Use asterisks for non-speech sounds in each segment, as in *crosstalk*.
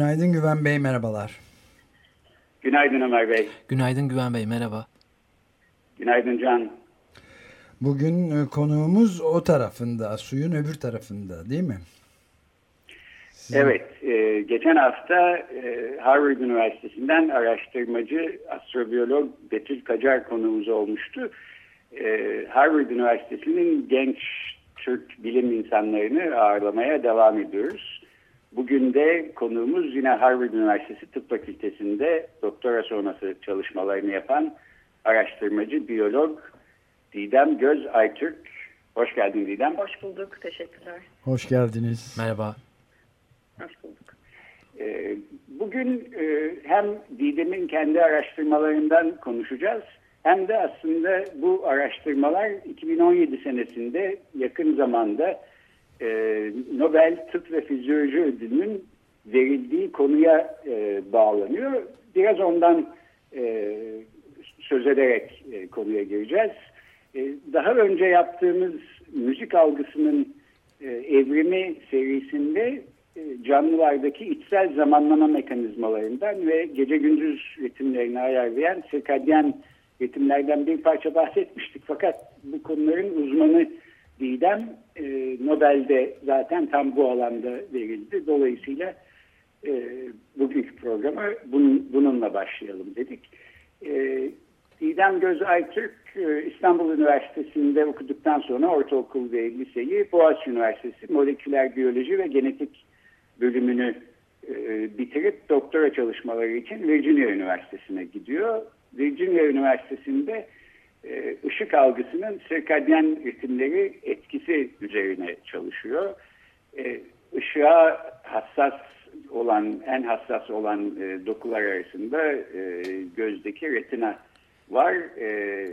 Günaydın Güven Bey, merhabalar. Günaydın Ömer Bey. Günaydın Güven Bey, merhaba. Günaydın Can. Bugün e, konuğumuz o tarafında, suyun öbür tarafında değil mi? Sizin... Evet, e, geçen hafta e, Harvard Üniversitesi'nden araştırmacı astrobiyolog Betül Kacar konuğumuz olmuştu. E, Harvard Üniversitesi'nin genç Türk bilim insanlarını ağırlamaya devam ediyoruz. Bugün de konuğumuz yine Harvard Üniversitesi Tıp Fakültesi'nde doktora sonrası çalışmalarını yapan araştırmacı, biyolog Didem Göz Aytürk. Hoş geldin Didem. Hoş bulduk, teşekkürler. Hoş geldiniz. Merhaba. Hoş bulduk. Ee, bugün e, hem Didem'in kendi araştırmalarından konuşacağız hem de aslında bu araştırmalar 2017 senesinde yakın zamanda e, Nobel Tıp ve Fizyoloji Ödülü'nün verildiği konuya e, bağlanıyor. Biraz ondan söz ederek konuya gireceğiz. daha önce yaptığımız müzik algısının evrimi serisinde e, canlılardaki içsel zamanlama mekanizmalarından ve gece gündüz ritimlerini ayarlayan sirkadyen ritimlerden bir parça bahsetmiştik. Fakat bu konuların uzmanı Didem e, Nobel'de zaten tam bu alanda verildi. Dolayısıyla e, bugünkü programa bunun, bununla başlayalım dedik. E, Didem Göz Aytürk e, İstanbul Üniversitesi'nde okuduktan sonra ortaokul ve liseyi Boğaziçi Üniversitesi Moleküler Biyoloji ve Genetik bölümünü e, bitirip doktora çalışmaları için Virginia Üniversitesi'ne gidiyor. Virginia Üniversitesi'nde e, ışık algısının sirkadyen ritimleri etkisi üzerine çalışıyor. E, ışığa hassas olan, en hassas olan e, dokular arasında e, gözdeki retina var. E,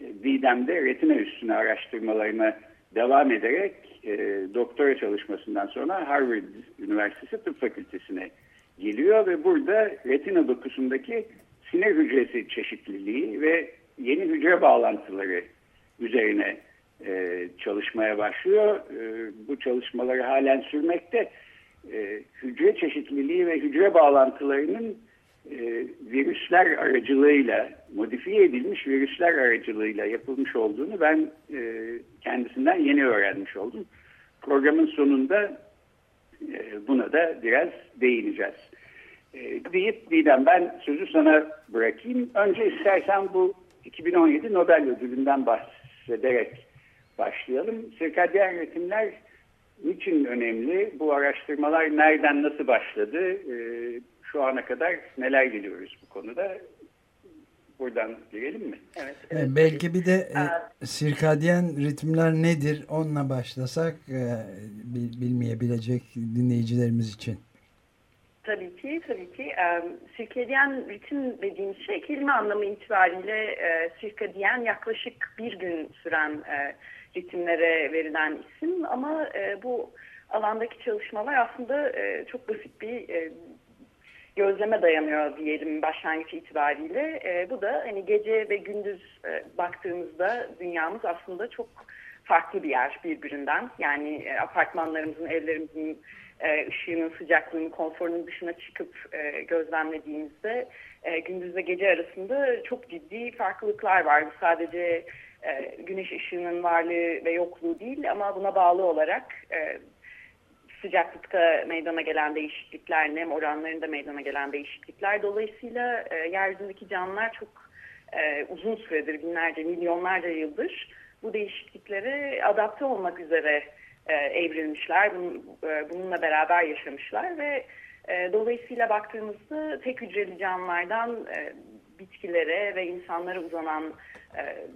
Didem'de retina üstüne araştırmalarına devam ederek e, doktora çalışmasından sonra Harvard Üniversitesi Tıp Fakültesi'ne geliyor ve burada retina dokusundaki sinir hücresi çeşitliliği ve yeni hücre bağlantıları üzerine e, çalışmaya başlıyor. E, bu çalışmaları halen sürmekte. E, hücre çeşitliliği ve hücre bağlantılarının e, virüsler aracılığıyla, modifiye edilmiş virüsler aracılığıyla yapılmış olduğunu ben e, kendisinden yeni öğrenmiş oldum. Programın sonunda e, buna da biraz değineceğiz. E, deyip Didem ben sözü sana bırakayım. Önce istersen bu 2017 Nobel ödülünden bahsederek başlayalım. Sirkadyen ritimler niçin önemli? Bu araştırmalar nereden nasıl başladı? E, şu ana kadar neler biliyoruz bu konuda? Buradan girelim mi? Evet. evet. Belki bir de e, sirkadyen ritimler nedir onunla başlasak e, bilmeyebilecek dinleyicilerimiz için. Tabii ki, tabii ki. E, sirkadyen ritim dediğimiz şey kelime anlamı itibariyle e, sirkadyen yaklaşık bir gün süren e, ritimlere verilen isim ama e, bu alandaki çalışmalar aslında e, çok basit bir e, gözleme dayanıyor diyelim başlangıç itibariyle. E, bu da hani gece ve gündüz e, baktığımızda dünyamız aslında çok farklı bir yer birbirinden. Yani e, apartmanlarımızın, evlerimizin e, ışığının, sıcaklığının, konforunun dışına çıkıp e, gözlemlediğimizde e, gündüz ve gece arasında çok ciddi farklılıklar var. Bu sadece e, güneş ışığının varlığı ve yokluğu değil ama buna bağlı olarak e, sıcaklıkta meydana gelen değişiklikler, nem oranlarında meydana gelen değişiklikler. Dolayısıyla e, yeryüzündeki canlılar çok e, uzun süredir, binlerce, milyonlarca yıldır bu değişikliklere adapte olmak üzere e, evrilmişler. Bunun, e, bununla beraber yaşamışlar ve e, dolayısıyla baktığımızda tek hücreli canlılardan e, bitkilere ve insanlara uzanan e,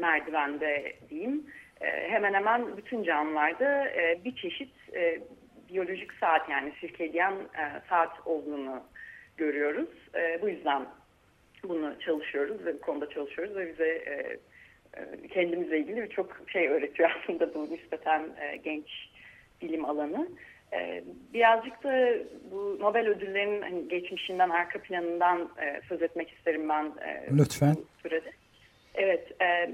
merdivende diyeyim e, hemen hemen bütün canlılarda e, bir çeşit e, biyolojik saat yani sirkedyen e, saat olduğunu görüyoruz. E, bu yüzden bunu çalışıyoruz ve bu konuda çalışıyoruz ve bize e, kendimizle ilgili birçok şey öğretiyor *laughs* aslında bu nispeten e, genç bilim alanı. E, birazcık da bu Nobel ödüllerinin hani geçmişinden, arka planından e, söz etmek isterim ben. E, Lütfen. Sürede. Evet, e,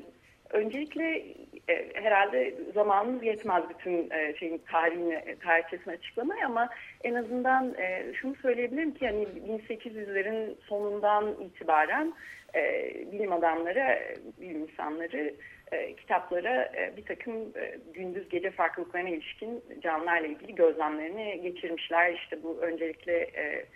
öncelikle e, herhalde zamanımız yetmez bütün e, şeyin tarihini, tarihçesini açıklamaya ama en azından e, şunu söyleyebilirim ki hani 1800'lerin sonundan itibaren e, bilim adamları, bilim insanları e, kitaplara e, bir takım e, gündüz gece farklılıklarına ilişkin canlılarla ilgili gözlemlerini geçirmişler. İşte bu öncelikle e,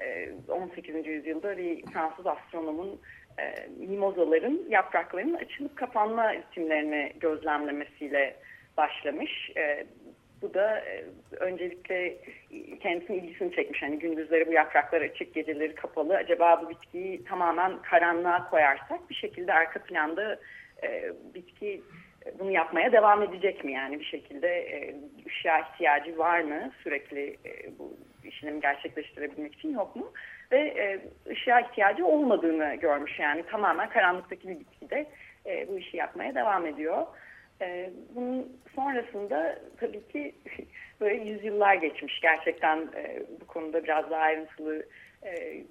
e, 18. yüzyılda bir Fransız astronomun e, mimozaların yapraklarının açılıp kapanma ritimlerini gözlemlemesiyle başlamış. E, bu da e, öncelikle kendisinin ilgisini çekmiş. Hani gündüzleri bu yapraklar açık, geceleri kapalı. Acaba bu bitkiyi tamamen karanlığa koyarsak bir şekilde arka planda e, bitki bunu yapmaya devam edecek mi? Yani bir şekilde ışığa ihtiyacı var mı? Sürekli bu işlemi gerçekleştirebilmek için yok mu? Ve e, ışığa ihtiyacı olmadığını görmüş. Yani tamamen karanlıktaki bir bitki de e, bu işi yapmaya devam ediyor. E, bunun sonrasında tabii ki *laughs* böyle yüzyıllar geçmiş. Gerçekten e, bu konuda biraz daha ayrıntılı e, e,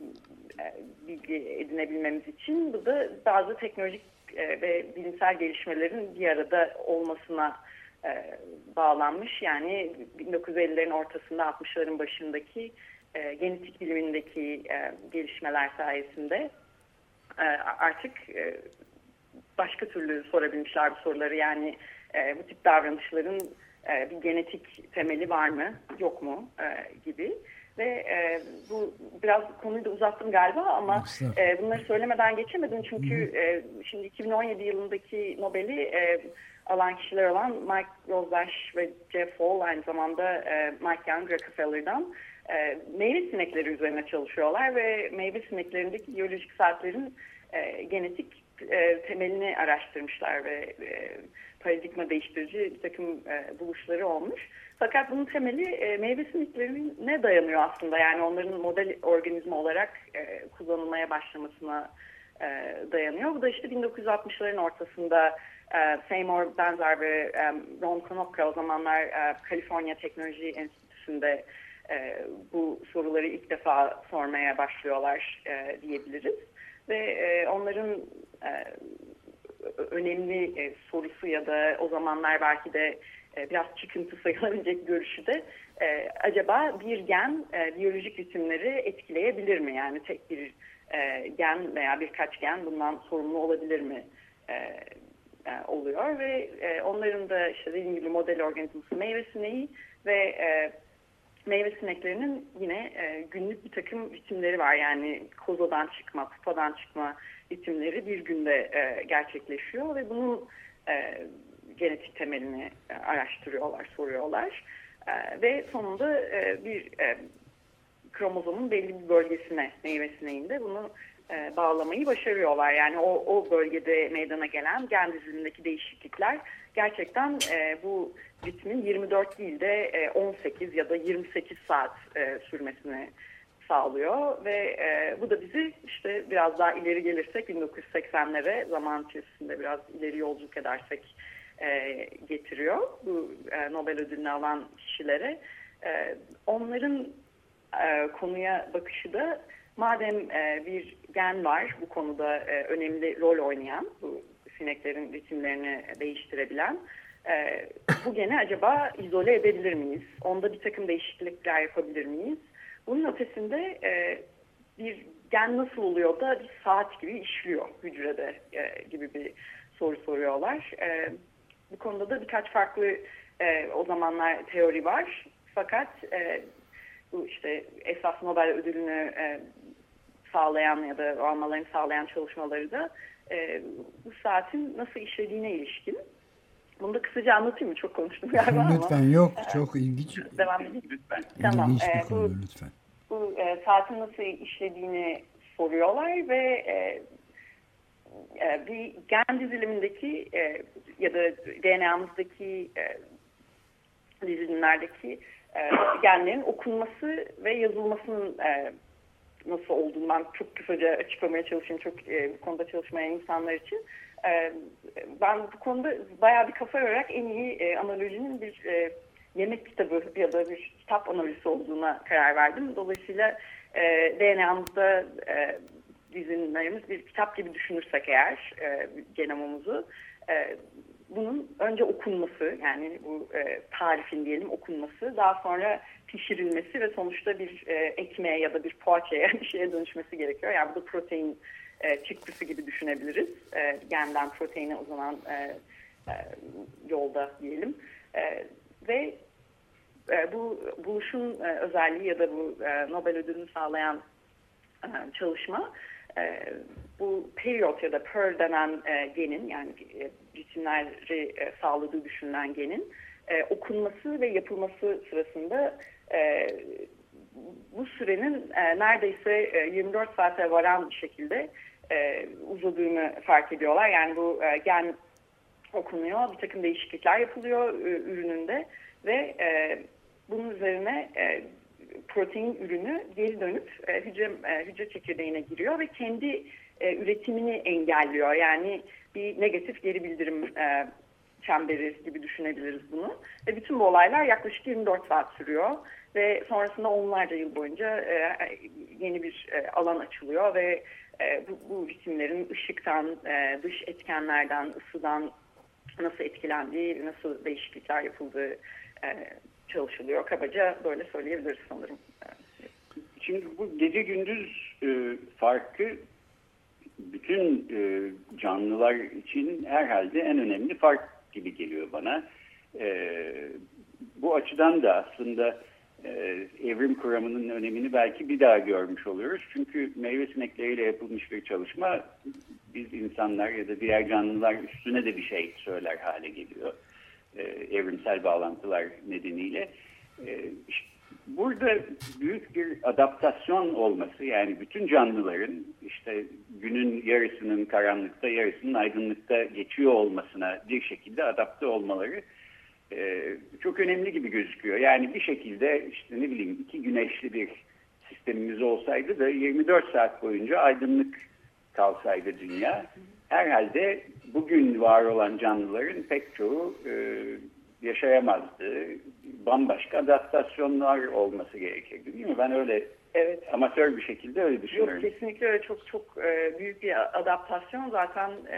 bilgi edinebilmemiz için. Bu da bazı teknolojik e, ve bilimsel gelişmelerin bir arada olmasına e, bağlanmış. Yani 1950'lerin ortasında 60'ların başındaki e, genetik bilimindeki e, gelişmeler sayesinde e, artık e, başka türlü sorabilmişler bu soruları. Yani e, bu tip davranışların e, bir genetik temeli var mı, yok mu e, gibi. Ve e, bu biraz konuyu da uzattım galiba ama e, bunları söylemeden geçemedim. Çünkü e, şimdi 2017 yılındaki Nobel'i e, alan kişiler olan Mike Rosbash ve Jeff Hall aynı zamanda e, Mike Young Rockefeller'dan e, meyve sinekleri üzerine çalışıyorlar ve meyve sineklerindeki biyolojik saatlerin e, genetik e, temelini araştırmışlar ve e, paradigma değiştirici bir takım e, buluşları olmuş. Fakat bunun temeli e, meyve siniklerine dayanıyor aslında. Yani onların model organizma olarak e, kullanılmaya başlamasına e, dayanıyor. Bu da işte 1960'ların ortasında e, Seymour Benzer ve e, Ron Konopka o zamanlar e, California Teknoloji Enstitüsü'nde e, bu soruları ilk defa sormaya başlıyorlar e, diyebiliriz. Ve e, onların e, önemli e, sorusu ya da o zamanlar belki de e, biraz çıkıntı sayılabilecek görüşü de e, acaba bir gen e, biyolojik ritimleri etkileyebilir mi? Yani tek bir e, gen veya birkaç gen bundan sorumlu olabilir mi? E, e, oluyor ve e, onların da işte dediğim gibi model organizması meyve sineği ve e, meyve sineklerinin yine e, günlük bir takım ritimleri var. Yani kozodan çıkma, pupadan çıkma ritimleri bir günde e, gerçekleşiyor ve bunun e, genetik temelini e, araştırıyorlar, soruyorlar. E, ve sonunda e, bir e, kromozomun belli bir bölgesine, meyve sineğinde bunu e, bağlamayı başarıyorlar. Yani o, o bölgede meydana gelen gen dizilimindeki değişiklikler gerçekten e, bu ritmin 24 değil de e, 18 ya da 28 saat e, sürmesini sağlıyor ve e, bu da bizi işte biraz daha ileri gelirsek 1980'lere zaman içerisinde biraz ileri yolculuk edersek e, getiriyor bu e, Nobel ödülünü alan kişilere. E, onların e, konuya bakışı da madem e, bir gen var bu konuda e, önemli rol oynayan bu sineklerin ritimlerini değiştirebilen e, bu geni acaba izole edebilir miyiz? Onda bir takım değişiklikler yapabilir miyiz? Bunun ötesinde e, bir gen nasıl oluyor da bir saat gibi işliyor hücrede e, gibi bir soru soruyorlar. E, bu konuda da birkaç farklı e, o zamanlar teori var. Fakat e, bu işte esas Nobel ödülünü e, sağlayan ya da almalarını sağlayan çalışmaları da e, bu saatin nasıl işlediğine ilişkin. Bunu da kısaca anlatayım mı? Çok konuştum galiba lütfen, ama. Lütfen yok. Çok ilginç. Devam edeyim. Lütfen. Tamam. İlginç bir e, konu bu, lütfen. Bu e, saatin nasıl işlediğini soruyorlar ve e, e, bir gen dizilimindeki e, ya da DNA'mızdaki e, dizilimlerdeki e, genlerin okunması ve yazılmasının e, nasıl olduğunu ben çok kısaca açıklamaya çalışayım çok e, bu konuda çalışmayan insanlar için. E, ben bu konuda bayağı bir kafa yorarak en iyi e, analojinin bir e, yemek kitabı ya da bir kitap analizi olduğuna karar verdim. Dolayısıyla e, DNA'mızda e, dizinlerimiz bir kitap gibi düşünürsek eğer e, genomumuzu e, bunun önce okunması yani bu e, tarifin diyelim okunması daha sonra pişirilmesi ve sonuçta bir e, ekmeğe ya da bir poğaçaya *laughs* bir şeye dönüşmesi gerekiyor. Yani bu da protein e, çıktısı gibi düşünebiliriz. E, genden proteine uzanan e, e, yolda diyelim. E, ve e, bu buluşun e, özelliği ya da bu e, Nobel ödülünü sağlayan e, çalışma e, bu periyot ya da PER denen e, genin yani e, ritimleri e, sağladığı düşünülen genin e, okunması ve yapılması sırasında e, bu sürenin e, neredeyse e, 24 saate varan bir şekilde e, uzadığını fark ediyorlar. Yani bu e, gen okunuyor, bir takım değişiklikler yapılıyor e, ürününde ve e, bunun üzerine e, protein ürünü geri dönüp e, hücre, e, hücre çekirdeğine giriyor ve kendi e, üretimini engelliyor. Yani bir negatif geri bildirim e, çemberi gibi düşünebiliriz bunu. Ve bütün bu olaylar yaklaşık 24 saat sürüyor ve sonrasında onlarca yıl boyunca e, yeni bir e, alan açılıyor ve e, bu, bu ritimlerin ışıktan, e, dış etkenlerden, ısıdan nasıl etkilendiği, nasıl değişiklikler yapıldığı e, çalışılıyor. Kabaca böyle söyleyebiliriz sanırım. Şimdi bu gece gündüz e, farkı bütün e, canlılar için herhalde en önemli fark gibi geliyor bana. E, bu açıdan da aslında e, evrim kuramının önemini belki bir daha görmüş oluyoruz. Çünkü meyve sinekleriyle yapılmış bir çalışma biz insanlar ya da diğer canlılar üstüne de bir şey söyler hale geliyor. E, evrimsel bağlantılar nedeniyle. E, burada büyük bir adaptasyon olması yani bütün canlıların işte günün yarısının karanlıkta yarısının aydınlıkta geçiyor olmasına bir şekilde adapte olmaları e, çok önemli gibi gözüküyor. Yani bir şekilde işte ne bileyim iki güneşli bir sistemimiz olsaydı da 24 saat boyunca aydınlık kalsaydı dünya herhalde bugün var olan canlıların pek çoğu e, yaşayamazdı. Bambaşka adaptasyonlar olması gerekirdi değil mi? Ben öyle evet. amatör bir şekilde öyle düşünüyorum. Yok kesinlikle öyle çok çok e, büyük bir adaptasyon zaten e,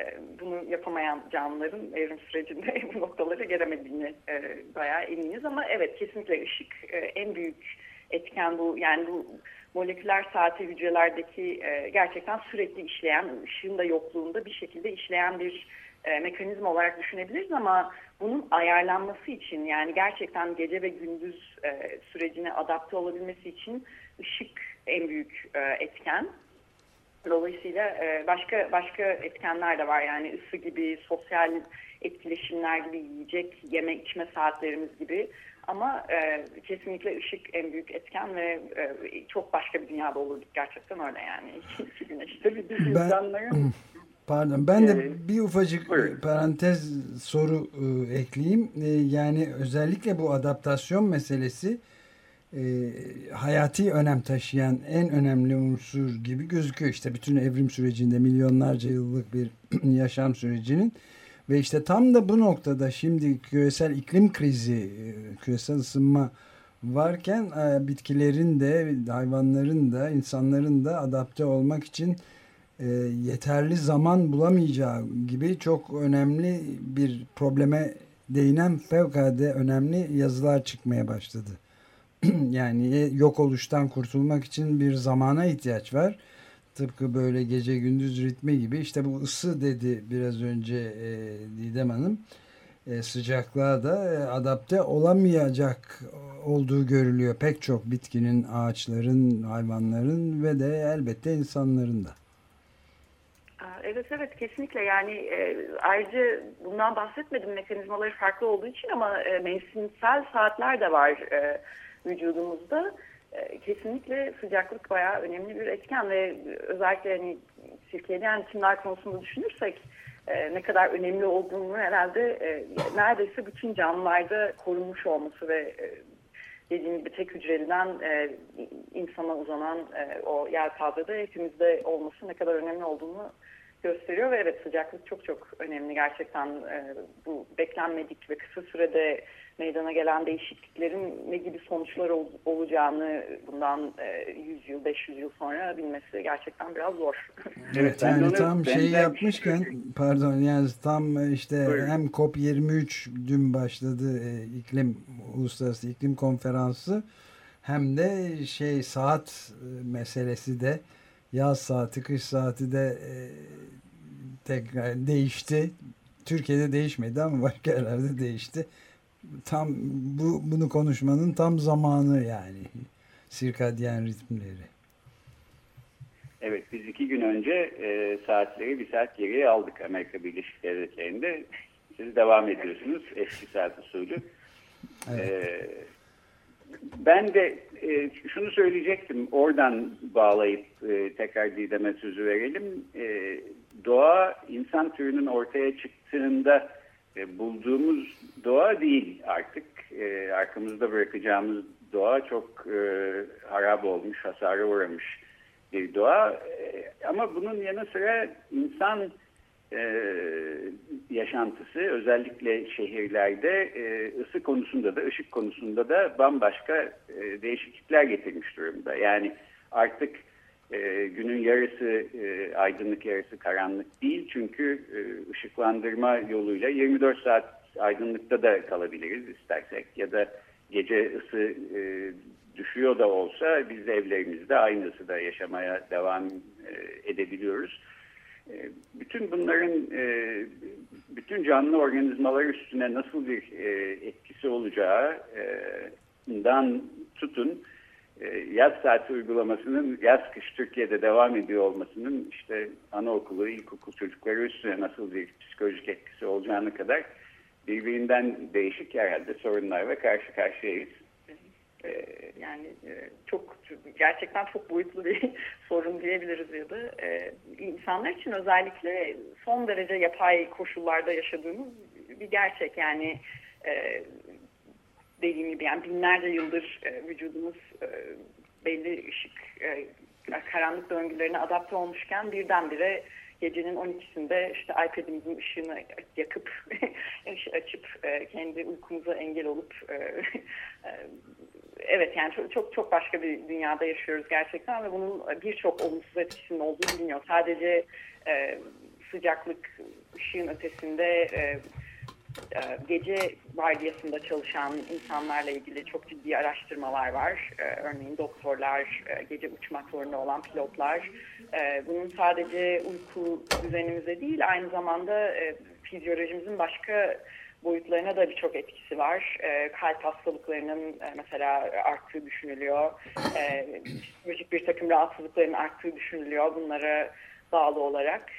e, bunu yapamayan canlıların evrim sürecinde *laughs* bu noktalara gelemediğini e, bayağı eminiz ama evet kesinlikle ışık e, en büyük etken bu yani bu moleküler saati hücrelerdeki e, gerçekten sürekli işleyen ışığın da yokluğunda bir şekilde işleyen bir e, mekanizma olarak düşünebiliriz ama bunun ayarlanması için yani gerçekten gece ve gündüz e, sürecine adapte olabilmesi için ışık en büyük e, etken. Dolayısıyla e, başka başka etkenler de var yani ısı gibi, sosyal etkileşimler gibi, yiyecek, yeme içme saatlerimiz gibi. Ama e, kesinlikle ışık en büyük etken ve e, çok başka bir dünyada olurduk gerçekten öyle yani. *laughs* İki güneş. Tabii biz insanların *clears throat* Pardon ben de ee, bir ufacık buyurun. parantez soru e, ekleyeyim. E, yani özellikle bu adaptasyon meselesi e, hayati önem taşıyan en önemli unsur gibi gözüküyor. İşte bütün evrim sürecinde milyonlarca yıllık bir *clears throat* yaşam sürecinin ve işte tam da bu noktada şimdi küresel iklim krizi, e, küresel ısınma varken e, bitkilerin de hayvanların da insanların da adapte olmak için e, yeterli zaman bulamayacağı gibi çok önemli bir probleme değinen fevkalade önemli yazılar çıkmaya başladı. *clears throat* yani yok oluştan kurtulmak için bir zamana ihtiyaç var. Tıpkı böyle gece gündüz ritmi gibi. işte bu ısı dedi biraz önce e, Didem Hanım. E, sıcaklığa da e, adapte olamayacak olduğu görülüyor. Pek çok bitkinin, ağaçların, hayvanların ve de elbette insanların da. Evet evet kesinlikle yani e, ayrıca bundan bahsetmedim mekanizmaları farklı olduğu için ama e, mevsimsel saatler de var e, vücudumuzda. E, kesinlikle sıcaklık bayağı önemli bir etken ve özellikle hani sirkeleyen ritimler konusunda düşünürsek e, ne kadar önemli olduğunu herhalde e, neredeyse bütün canlılarda korunmuş olması ve e, dediğim gibi tek hücreliden e, insana uzanan e, o yelpazede hepimizde olması ne kadar önemli olduğunu gösteriyor ve evet sıcaklık çok çok önemli gerçekten e, bu beklenmedik ve kısa sürede meydana gelen değişikliklerin ne gibi sonuçlar ol, olacağını bundan e, 100 yıl 500 yıl sonra bilmesi gerçekten biraz zor. Evet yani tam şeyi yapmışken pardon yani tam işte Buyurun. hem COP23 dün başladı e, iklim uluslararası iklim konferansı hem de şey saat e, meselesi de yaz saati kış saati de e, tekrar değişti. Türkiye'de değişmedi ama başka yerlerde değişti. Tam bu bunu konuşmanın tam zamanı yani. Sirkadyen ritmleri. Evet biz iki gün önce e, saatleri bir saat geriye aldık Amerika Birleşik Devletleri'nde. Siz devam ediyorsunuz eski saat usulü. Evet. E, ben de e, şunu söyleyecektim oradan bağlayıp e, tekrar Didem'e sözü verelim. E, doğa insan türünün ortaya çıktığında e, bulduğumuz doğa değil artık. E, arkamızda bırakacağımız doğa çok e, harap olmuş, hasara uğramış bir doğa. E, ama bunun yanı sıra insan e, yaşantısı özellikle şehirlerde e, ısı konusunda da ışık konusunda da bambaşka e, değişiklikler getirmiş durumda. Yani artık e, günün yarısı e, aydınlık yarısı karanlık değil çünkü e, ışıklandırma yoluyla 24 saat aydınlıkta da kalabiliriz istersek ya da gece ısı e, düşüyor da olsa biz de evlerimizde aynı ısıda yaşamaya devam e, edebiliyoruz. E, bütün bunların e, bütün canlı organizmalar üstüne nasıl bir e, etkisi olacağından tutun yaz saati uygulamasının yaz kış Türkiye'de devam ediyor olmasının işte anaokulu, ilkokul çocukları üstüne nasıl bir psikolojik etkisi olacağına kadar birbirinden değişik herhalde sorunlarla karşı karşıyayız. Ee, yani e, çok gerçekten çok boyutlu bir *laughs* sorun diyebiliriz ya da e, insanlar için özellikle son derece yapay koşullarda yaşadığımız bir gerçek yani e, dediğim gibi yani binlerce yıldır vücudumuz belli ışık karanlık döngülerine adapte olmuşken birdenbire gecenin 12'sinde işte iPad'imizin ışığını yakıp *laughs* açıp kendi uykumuza engel olup *laughs* evet yani çok, çok çok başka bir dünyada yaşıyoruz gerçekten ve bunun birçok olumsuz etkisinin olduğunu biliniyor. Sadece e, sıcaklık, ışığın ötesinde e, e, gece vardiyasında çalışan insanlarla ilgili çok ciddi araştırmalar var. E, örneğin doktorlar, e, gece uçmak zorunda olan pilotlar. E, bunun sadece uyku düzenimize değil aynı zamanda e, fizyolojimizin başka boyutlarına da birçok etkisi var. Kalp hastalıklarının e, mesela arttığı düşünülüyor. E, psikolojik bir takım rahatsızlıkların arttığı düşünülüyor bunlara bağlı olarak.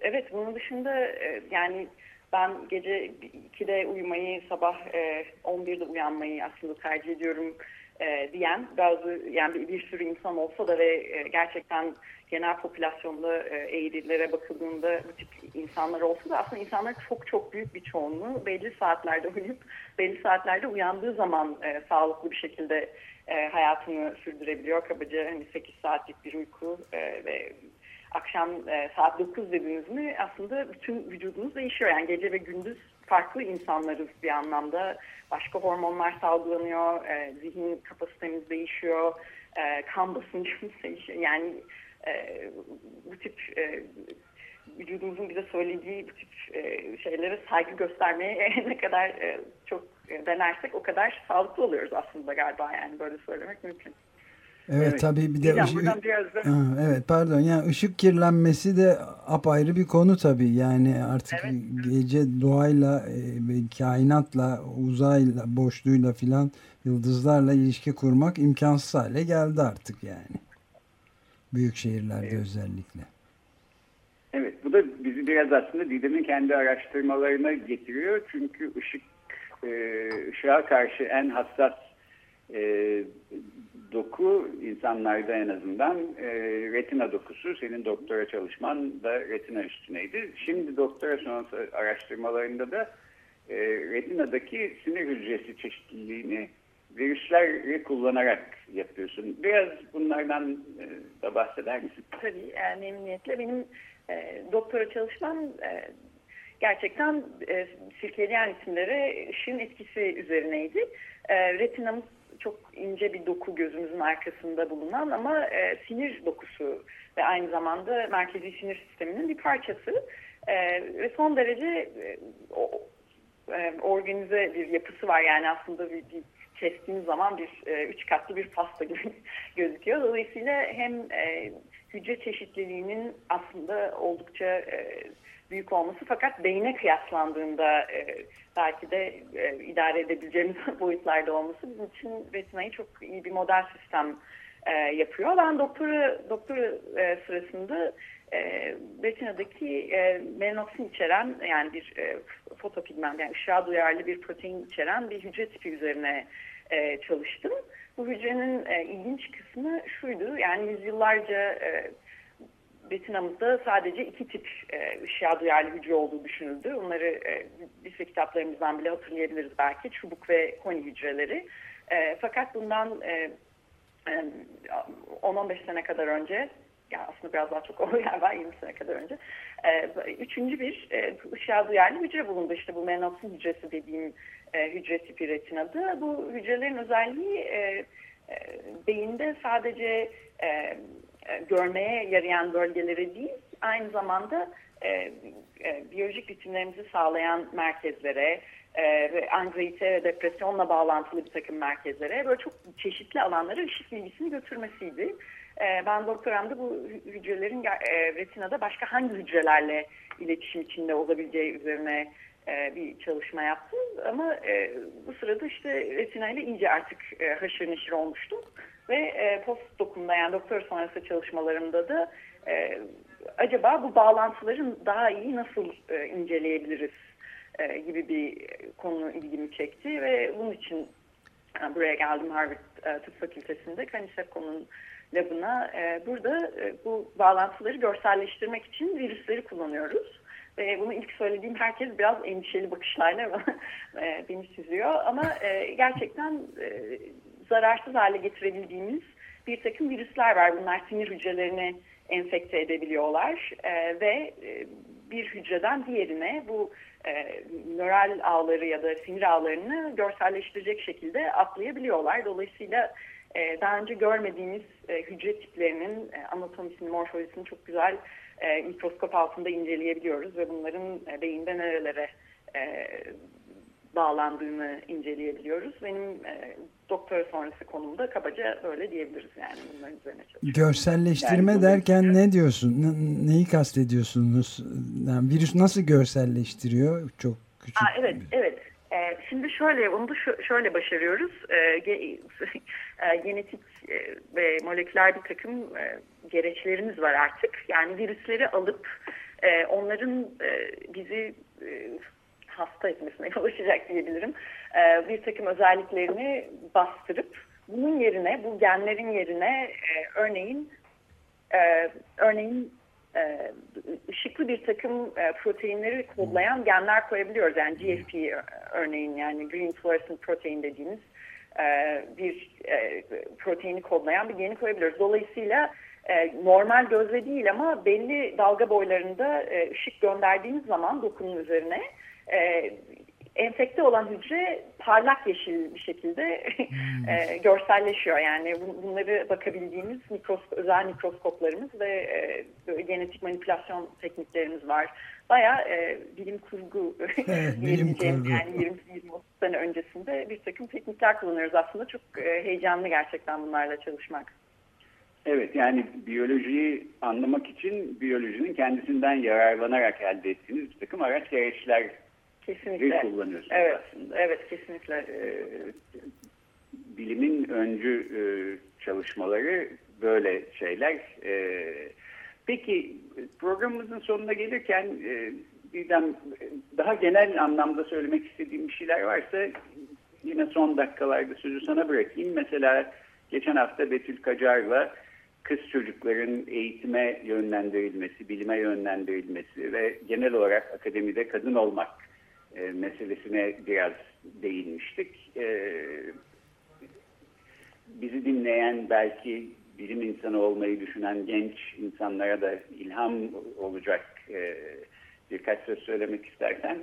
Evet bunun dışında yani ben gece 2'de uyumayı sabah e, 11'de uyanmayı aslında tercih ediyorum e, diyen bazı yani bir, bir sürü insan olsa da ve e, gerçekten genel popülasyonda e, eğrilere bakıldığında bu tip insanlar olsa da aslında insanlar çok çok büyük bir çoğunluğu belli saatlerde uyuyup belli saatlerde uyandığı zaman e, sağlıklı bir şekilde e, hayatını sürdürebiliyor. Kabaca hani 8 saatlik bir uyku e, ve akşam e, saat 9 dediniz mi aslında bütün vücudunuz değişiyor. Yani gece ve gündüz farklı insanlarız bir anlamda. Başka hormonlar salgılanıyor, e, zihin kapasitemiz değişiyor, e, kan basıncımız *laughs* değişiyor. Yani e, bu tip e, vücudumuzun bize söylediği bu tip e, şeylere saygı göstermeye *laughs* ne kadar e, çok denersek o kadar sağlıklı oluyoruz aslında galiba yani böyle söylemek mümkün. Evet, evet tabii bir de ışık, evet pardon yani ışık kirlenmesi de apayrı bir konu tabii yani artık evet. gece doğayla e, ve kainatla uzayla boşluğuyla filan yıldızlarla ilişki kurmak imkansız hale geldi artık yani büyük şehirlerde evet. özellikle. Evet bu da bizi biraz aslında Didem'in kendi araştırmalarına getiriyor çünkü ışık e, ışığa karşı en hassas e, doku insanlarda en azından e, retina dokusu senin doktora çalışman da retina üstüneydi. Şimdi doktora sonrası araştırmalarında da e, retinadaki sinir hücresi çeşitliliğini virüsleri kullanarak yapıyorsun. Biraz bunlardan e, da bahseder misin? Tabii e, memnuniyetle. Benim e, doktora çalışmam e, gerçekten e, sirkeleyen isimlere ışığın etkisi üzerineydi. E, retinamız çok ince bir doku gözümüzün arkasında bulunan ama e, sinir dokusu ve aynı zamanda merkezi sinir sisteminin bir parçası. E, ve son derece e, e, organize bir yapısı var yani aslında bir, bir kestiğiniz zaman bir e, üç katlı bir pasta gibi *laughs* gözüküyor. Dolayısıyla hem e, hücre çeşitliliğinin aslında oldukça e, büyük olması fakat beyne kıyaslandığında e, belki de e, idare edebileceğimiz *laughs* boyutlarda olması bizim için retinayı çok iyi bir model sistem e, yapıyor. Ben doktora, doktora e, sırasında e, retinadaki e, melanoksin içeren yani bir e, fotopigment yani ışığa duyarlı bir protein içeren bir hücre tipi üzerine e, çalıştım. Bu hücrenin e, ilginç kısmı şuydu yani yüzyıllarca e, retinamızda sadece iki tip e, ışığa duyarlı hücre olduğu düşünüldü. Onları e, lise kitaplarımızdan bile hatırlayabiliriz belki. Çubuk ve koni hücreleri. E, fakat bundan e, 10-15 sene kadar önce yani aslında biraz daha çok *laughs* oluyor galiba 20 sene kadar önce. E, üçüncü bir e, ışığa duyarlı hücre bulundu. İşte bu menopsin hücresi dediğim e, hücre tipi retinada. Bu hücrelerin özelliği e, e, beyinde sadece e, e, görmeye yarayan bölgeleri değil, aynı zamanda e, e, biyolojik biçimlerimizi sağlayan merkezlere, e, ve anksiyete ve depresyonla bağlantılı bir takım merkezlere böyle çok çeşitli alanlara ışık bilgisini götürmesiydi. E, ben doktoramda bu hücrelerin e, retinada başka hangi hücrelerle iletişim içinde olabileceği üzerine e, bir çalışma yaptım. Ama e, bu sırada işte retina ile iyice artık e, haşır neşir olmuştum. Ve e, post dokumda yani doktor sonrası çalışmalarımda da e, acaba bu bağlantıların daha iyi nasıl e, inceleyebiliriz e, gibi bir konu ilgimi çekti ve bunun için e, buraya geldim Harvard e, Tıp Fakültesi'nde Kaniseko'nun labına. E, burada e, bu bağlantıları görselleştirmek için virüsleri kullanıyoruz. Ve bunu ilk söylediğim herkes biraz endişeli bakışlarla *laughs* e, beni süzüyor. Ama e, gerçekten e, zararsız hale getirebildiğimiz bir takım virüsler var. Bunlar sinir hücrelerini enfekte edebiliyorlar e, ve e, bir hücreden diğerine bu e, nöral ağları ya da sinir ağlarını görselleştirecek şekilde atlayabiliyorlar. Dolayısıyla e, daha önce görmediğimiz e, hücre tiplerinin e, anatomisini, morfolojisini çok güzel e, mikroskop altında inceleyebiliyoruz ve bunların e, beyinde nerelere e, bağlandığını inceleyebiliyoruz. Benim e, doktora sonrası konumda kabaca böyle diyebiliriz yani bunların üzerine çalışıyoruz. Görselleştirme yani derken için... ne diyorsun? Ne, neyi kastediyorsunuz? Yani virüs nasıl görselleştiriyor? Çok küçük. Aa, evet, evet. Ee, şimdi şöyle, onu da şöyle başarıyoruz. Ee, ge *laughs* e, genetik e, ve moleküler bir takım e, gereçlerimiz var artık. Yani virüsleri alıp e, onların bizi hasta etmesine yol açacak diyebilirim. E, bir takım özelliklerini bastırıp bunun yerine, bu genlerin yerine e, örneğin e, örneğin e, ışıklı bir takım e, proteinleri kodlayan genler koyabiliyoruz. Yani GFP örneğin yani Green Fluorescent Protein dediğimiz e, bir e, proteini kodlayan bir geni koyabiliyoruz. Dolayısıyla e, normal gözle değil ama belli dalga boylarında e, ışık gönderdiğimiz zaman dokunun üzerine e, enfekte olan hücre parlak yeşil bir şekilde hmm. *laughs* e, görselleşiyor. Yani bunları bakabildiğimiz mikroskop, özel mikroskoplarımız ve e, genetik manipülasyon tekniklerimiz var. Baya e, bilim kurgu *laughs* evet, bilim kurgu. yani 20-20 sene öncesinde bir takım teknikler kullanıyoruz aslında. Çok e, heyecanlı gerçekten bunlarla çalışmak. Evet yani biyolojiyi anlamak için biyolojinin kendisinden yararlanarak elde ettiğiniz bir takım araç gereçler Kesinlikle. kullanıyorsunuz evet. aslında. Evet kesinlikle. Ee, bilimin öncü e, çalışmaları böyle şeyler. E, peki programımızın sonuna gelirken e, birden daha genel anlamda söylemek istediğim bir şeyler varsa yine son dakikalarda sözü sana bırakayım. Mesela geçen hafta Betül Kacar'la kız çocukların eğitime yönlendirilmesi, bilime yönlendirilmesi ve genel olarak akademide kadın olmak e, meselesine biraz değinmiştik. E, bizi dinleyen belki bilim insanı olmayı düşünen genç insanlara da ilham olacak e, birkaç söz söylemek istersen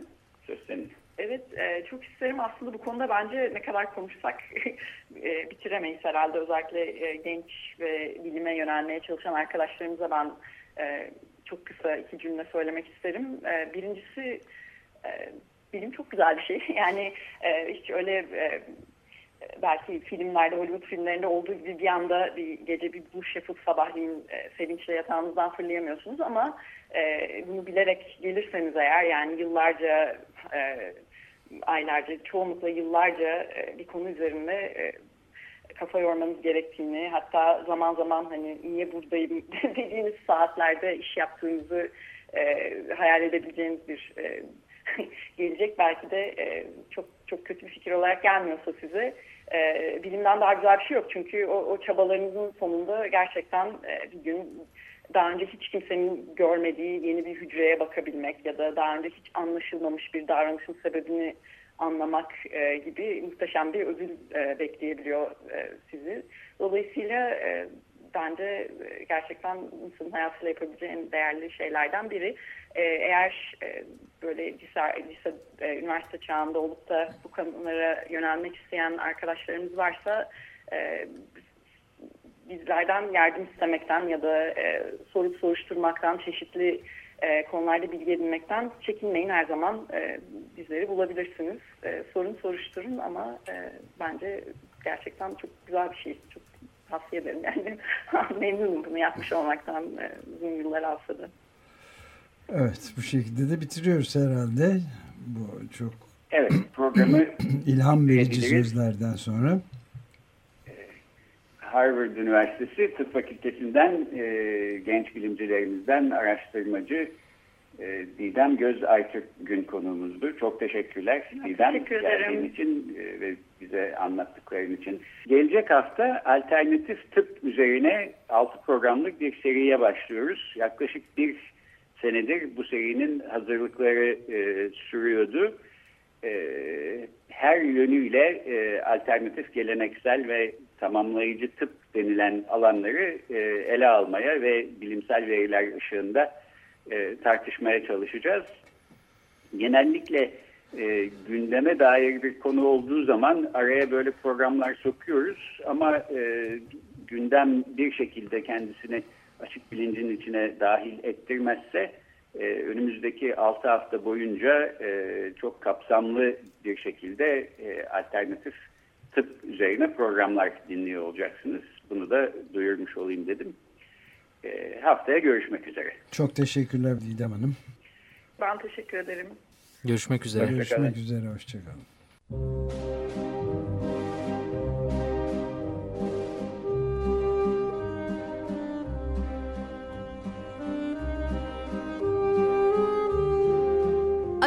söz senin. Evet, e, çok isterim. Aslında bu konuda bence ne kadar konuşsak *laughs* e, bitiremeyiz herhalde. Özellikle e, genç ve bilime yönelmeye çalışan arkadaşlarımıza ben çok kısa iki cümle söylemek isterim. Birincisi, bilim çok güzel bir şey. *laughs* Yani e, hiç öyle e, belki filmlerde, Hollywood filmlerinde olduğu gibi bir anda bir gece bir duş yapıp sabahleyin e, sevinçle yatağınızdan fırlayamıyorsunuz ama e, bunu bilerek gelirseniz eğer yani yıllarca e, aylarca, çoğunlukla yıllarca e, bir konu üzerinde e, kafa yormanız gerektiğini, hatta zaman zaman hani niye buradayım *laughs* dediğiniz saatlerde iş yaptığınızı e, hayal edebileceğiniz bir e, *laughs* gelecek belki de e, çok çok kötü bir fikir olarak gelmiyorsa size e, bilimden daha güzel bir şey yok. Çünkü o, o çabalarınızın sonunda gerçekten e, bir gün daha önce hiç kimsenin görmediği yeni bir hücreye bakabilmek ya da daha önce hiç anlaşılmamış bir davranışın sebebini anlamak e, gibi muhteşem bir ödül e, bekleyebiliyor e, sizi. Dolayısıyla e, bence gerçekten insanın hayatıyla yapabileceği en değerli şeylerden biri. E, eğer e, böyle lise, lise e, üniversite çağında olup da bu konulara yönelmek isteyen arkadaşlarımız varsa e, bizlerden yardım istemekten ya da e, soru soruşturmaktan, çeşitli e, konularda bilgi edinmekten çekinmeyin her zaman e, bizleri bulabilirsiniz. E, sorun soruşturun ama e, bence gerçekten çok güzel bir şey. Çok tavsiye ederim yani. *laughs* Memnunum bunu yapmış olmaktan e, uzun yıllar alsa da. Evet bu şekilde de bitiriyoruz herhalde. Bu çok Evet programı *clears throat* ilham verici sözlerden sonra. Harvard Üniversitesi Tıp Fakültesi'nden e, genç bilimcilerimizden araştırmacı e, Didem Göz Aytürk gün konuğumuzdu. Çok teşekkürler Çok Didem teşekkür geldiğin için e, ve bize anlattıkların için. Gelecek hafta alternatif tıp üzerine 6 programlık bir seriye başlıyoruz. Yaklaşık bir senedir bu serinin hazırlıkları e, sürüyordu. E, her yönüyle e, alternatif, geleneksel ve tamamlayıcı tıp denilen alanları e, ele almaya ve bilimsel veriler ışığında e, tartışmaya çalışacağız. Genellikle e, gündeme dair bir konu olduğu zaman araya böyle programlar sokuyoruz ama e, gündem bir şekilde kendisini açık bilincin içine dahil ettirmezse e, önümüzdeki 6 hafta boyunca e, çok kapsamlı bir şekilde e, alternatif tıp üzerine programlar dinliyor olacaksınız. Bunu da duyurmuş olayım dedim. E, haftaya görüşmek üzere. Çok teşekkürler Didem Hanım. Ben teşekkür ederim. Görüşmek üzere. Görüşmek üzere. Hoşçakalın.